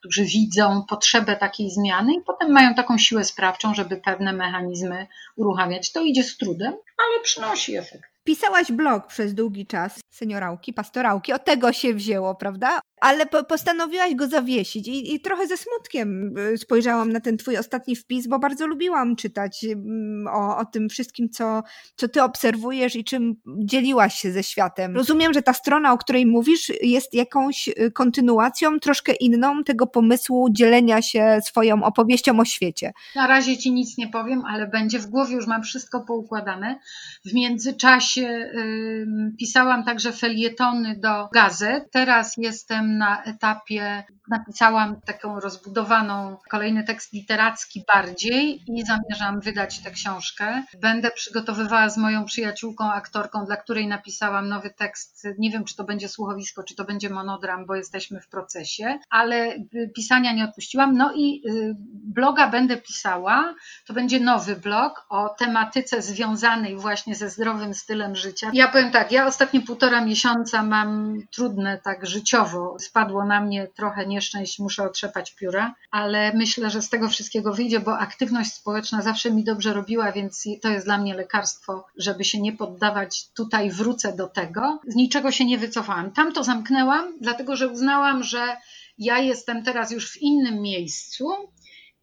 którzy widzą potrzebę takiej zmiany i potem mają taką siłę sprawczą, żeby pewne mechanizmy uruchamiać. To idzie z trudem, ale przynosi efekt. Pisałaś blog przez długi czas, seniorałki, pastorałki, od tego się wzięło, prawda? Ale po, postanowiłaś go zawiesić i, i, trochę ze smutkiem y, spojrzałam na ten twój ostatni wpis, bo bardzo lubiłam czytać mm, o, o tym wszystkim, co, co ty obserwujesz i czym dzieliłaś się ze światem. Rozumiem, że ta strona, o której mówisz, jest jakąś y, kontynuacją, troszkę inną tego pomysłu dzielenia się swoją opowieścią o świecie. Na razie ci nic nie powiem, ale będzie w głowie, już mam wszystko poukładane. W międzyczasie y, pisałam także felietony do gazet. Teraz jestem na etapie, napisałam taką rozbudowaną, kolejny tekst literacki bardziej i zamierzam wydać tę książkę. Będę przygotowywała z moją przyjaciółką, aktorką, dla której napisałam nowy tekst. Nie wiem, czy to będzie słuchowisko, czy to będzie monodram, bo jesteśmy w procesie, ale pisania nie odpuściłam. No i y, bloga będę pisała. To będzie nowy blog o tematyce związanej właśnie ze zdrowym stylem życia. Ja powiem tak, ja ostatnie półtora miesiąca mam trudne tak życiowo spadło na mnie trochę nieszczęść, muszę otrzepać pióra, ale myślę, że z tego wszystkiego wyjdzie, bo aktywność społeczna zawsze mi dobrze robiła, więc to jest dla mnie lekarstwo, żeby się nie poddawać. Tutaj wrócę do tego. Z niczego się nie wycofałam. Tam to zamknęłam, dlatego że uznałam, że ja jestem teraz już w innym miejscu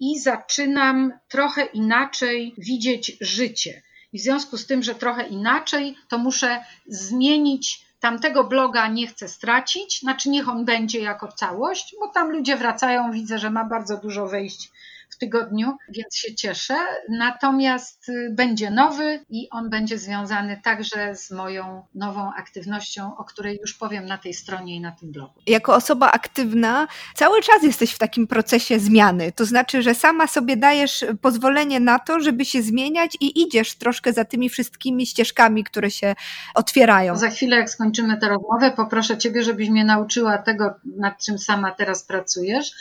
i zaczynam trochę inaczej widzieć życie. I w związku z tym, że trochę inaczej, to muszę zmienić tamtego bloga nie chcę stracić, znaczy niech on będzie jako całość, bo tam ludzie wracają, widzę, że ma bardzo dużo wejść w tygodniu, więc się cieszę. Natomiast y, będzie nowy i on będzie związany także z moją nową aktywnością, o której już powiem na tej stronie i na tym blogu. Jako osoba aktywna cały czas jesteś w takim procesie zmiany. To znaczy, że sama sobie dajesz pozwolenie na to, żeby się zmieniać i idziesz troszkę za tymi wszystkimi ścieżkami, które się otwierają. Za chwilę, jak skończymy tę rozmowę, poproszę Ciebie, żebyś mnie nauczyła tego, nad czym sama teraz pracujesz,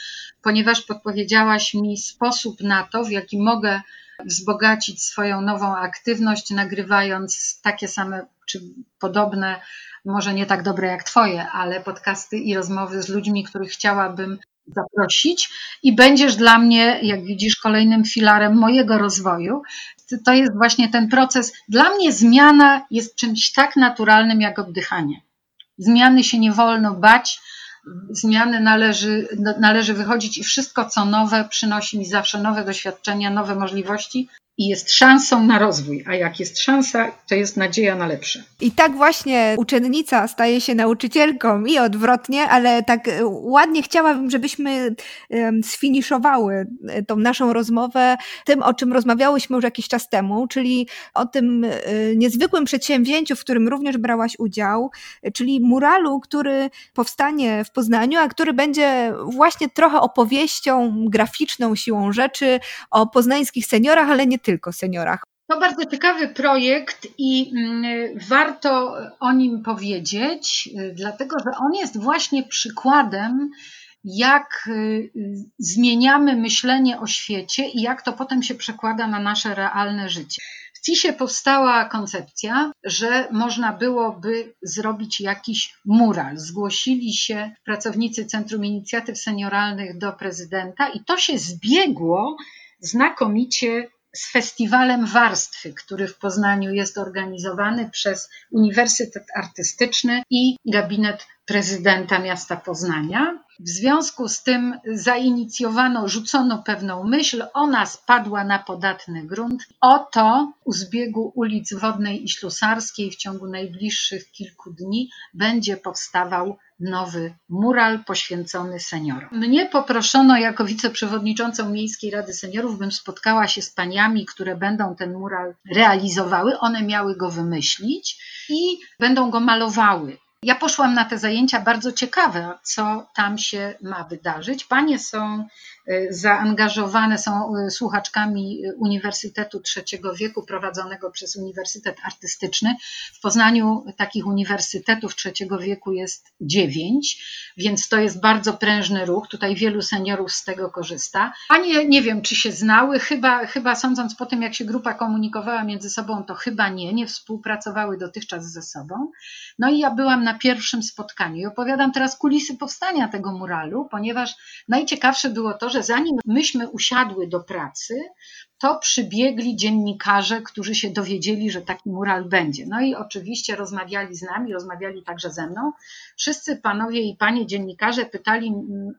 ponieważ podpowiedziałaś mi sposób na to, w jaki mogę wzbogacić swoją nową aktywność, nagrywając takie same czy podobne, może nie tak dobre jak Twoje, ale podcasty i rozmowy z ludźmi, których chciałabym zaprosić i będziesz dla mnie, jak widzisz, kolejnym filarem mojego rozwoju. To jest właśnie ten proces. Dla mnie zmiana jest czymś tak naturalnym jak oddychanie. Zmiany się nie wolno bać, zmiany należy, należy wychodzić i wszystko, co nowe, przynosi mi zawsze nowe doświadczenia, nowe możliwości, i jest szansą na rozwój, a jak jest szansa, to jest nadzieja na lepsze. I tak właśnie uczennica staje się nauczycielką i odwrotnie, ale tak e, ładnie chciałabym, żebyśmy sfiniszowały e, tą naszą rozmowę tym, o czym rozmawiałyśmy już jakiś czas temu, czyli o tym e, niezwykłym przedsięwzięciu, w którym również brałaś udział, czyli muralu, który powstanie w Poznaniu, a który będzie właśnie trochę opowieścią graficzną siłą rzeczy o poznańskich seniorach, ale nie tylko seniorach. To bardzo ciekawy projekt i mm, warto o nim powiedzieć, y, dlatego że on jest właśnie przykładem, jak y, zmieniamy myślenie o świecie i jak to potem się przekłada na nasze realne życie. W CISie powstała koncepcja, że można byłoby zrobić jakiś mural. Zgłosili się pracownicy Centrum Inicjatyw Senioralnych do prezydenta i to się zbiegło znakomicie z festiwalem warstwy, który w Poznaniu jest organizowany przez Uniwersytet Artystyczny i gabinet prezydenta miasta Poznania. W związku z tym zainicjowano, rzucono pewną myśl, ona spadła na podatny grunt. Oto u zbiegu ulic Wodnej i Ślusarskiej w ciągu najbliższych kilku dni będzie powstawał nowy mural poświęcony seniorom. Mnie poproszono jako wiceprzewodniczącą Miejskiej Rady Seniorów, bym spotkała się z paniami, które będą ten mural realizowały. One miały go wymyślić i będą go malowały. Ja poszłam na te zajęcia bardzo ciekawe, co tam się ma wydarzyć. Panie są zaangażowane są y, słuchaczkami Uniwersytetu Trzeciego Wieku prowadzonego przez Uniwersytet Artystyczny. W Poznaniu takich uniwersytetów trzeciego wieku jest dziewięć, więc to jest bardzo prężny ruch. Tutaj wielu seniorów z tego korzysta. Panie nie wiem, czy się znały, chyba, chyba sądząc po tym, jak się grupa komunikowała między sobą, to chyba nie, nie współpracowały dotychczas ze sobą. No i ja byłam na pierwszym spotkaniu i opowiadam teraz kulisy powstania tego muralu, ponieważ najciekawsze było to, że zanim myśmy usiadły do pracy, to przybiegli dziennikarze, którzy się dowiedzieli, że taki mural będzie. No i oczywiście rozmawiali z nami, rozmawiali także ze mną. Wszyscy panowie i panie dziennikarze pytali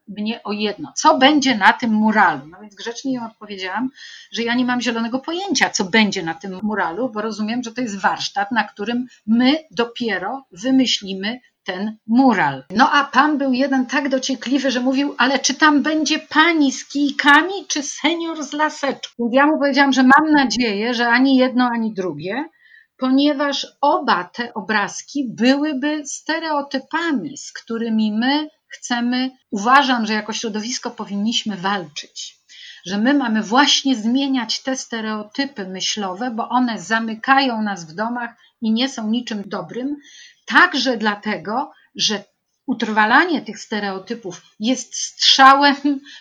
mnie o jedno: co będzie na tym muralu? No więc grzecznie im odpowiedziałam, że ja nie mam zielonego pojęcia, co będzie na tym muralu, bo rozumiem, że to jest warsztat, na którym my dopiero wymyślimy ten mural. No a pan był jeden tak dociekliwy, że mówił, ale czy tam będzie pani z kijkami, czy senior z laseczką? Ja mu powiedziałam, że mam nadzieję, że ani jedno, ani drugie, ponieważ oba te obrazki byłyby stereotypami, z którymi my chcemy, uważam, że jako środowisko powinniśmy walczyć. Że my mamy właśnie zmieniać te stereotypy myślowe, bo one zamykają nas w domach i nie są niczym dobrym, Także dlatego, że utrwalanie tych stereotypów jest strzałem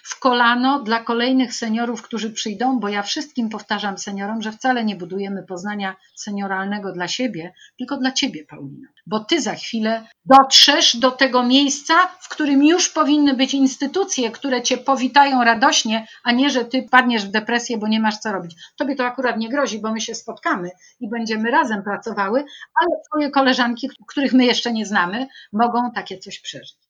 w kolano dla kolejnych seniorów, którzy przyjdą, bo ja wszystkim powtarzam seniorom, że wcale nie budujemy Poznania senioralnego dla siebie, tylko dla ciebie, Paulina. Bo ty za chwilę dotrzesz do tego miejsca, w którym już powinny być instytucje, które cię powitają radośnie, a nie, że ty padniesz w depresję, bo nie masz co robić. Tobie to akurat nie grozi, bo my się spotkamy i będziemy razem pracowały, ale twoje koleżanki, których my jeszcze nie znamy, mogą takie coś przeżyć.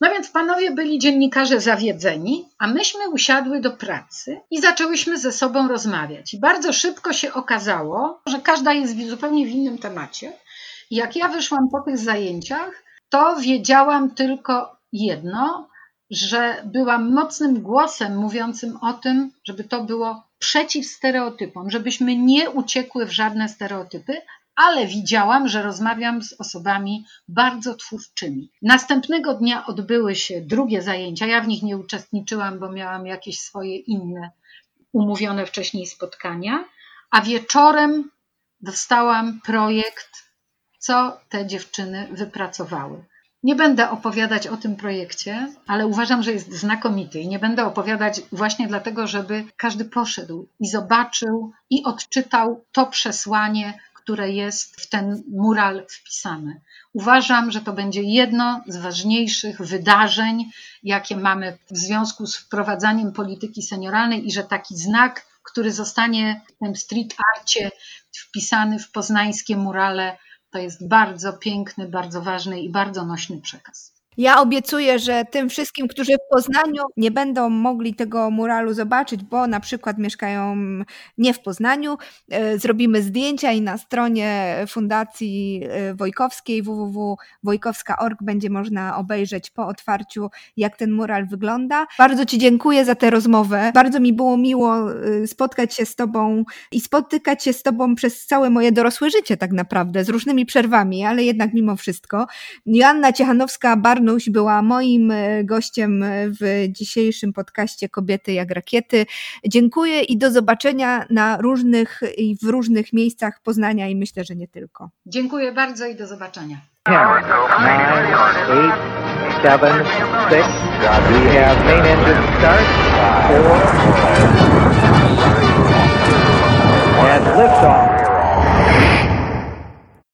No więc panowie byli dziennikarze zawiedzeni, a myśmy usiadły do pracy i zaczęłyśmy ze sobą rozmawiać. I bardzo szybko się okazało, że każda jest zupełnie w innym temacie. Jak ja wyszłam po tych zajęciach, to wiedziałam tylko jedno, że byłam mocnym głosem mówiącym o tym, żeby to było przeciw stereotypom, żebyśmy nie uciekły w żadne stereotypy, ale widziałam, że rozmawiam z osobami bardzo twórczymi. Następnego dnia odbyły się drugie zajęcia. Ja w nich nie uczestniczyłam, bo miałam jakieś swoje inne umówione wcześniej spotkania, a wieczorem dostałam projekt, co te dziewczyny wypracowały. Nie będę opowiadać o tym projekcie, ale uważam, że jest znakomity i nie będę opowiadać właśnie dlatego, żeby każdy poszedł i zobaczył i odczytał to przesłanie, które jest w ten mural wpisane. Uważam, że to będzie jedno z ważniejszych wydarzeń, jakie mamy w związku z wprowadzaniem polityki senioralnej i że taki znak, który zostanie w tym street arcie wpisany w poznańskie murale, to jest bardzo piękny, bardzo ważny i bardzo nośny przekaz. Ja obiecuję, że tym wszystkim, którzy w Poznaniu nie będą mogli tego muralu zobaczyć, bo na przykład mieszkają nie w Poznaniu, e, zrobimy zdjęcia i na stronie Fundacji e, Wojkowskiej www.wojkowska.org będzie można obejrzeć po otwarciu, jak ten mural wygląda. Bardzo Ci dziękuję za tę rozmowę. Bardzo mi było miło e, spotkać się z Tobą i spotykać się z Tobą przez całe moje dorosłe życie tak naprawdę, z różnymi przerwami, ale jednak mimo wszystko. Joanna Ciechanowska, bardzo Arnuś była moim e, gościem e, w dzisiejszym podcaście Kobiety jak rakiety. Dziękuję i do zobaczenia na różnych i w różnych miejscach Poznania i myślę, że nie tylko. Dziękuję bardzo i do zobaczenia. 10, 9, 8, 7, 6. We have main engine start. 4. And liftoff.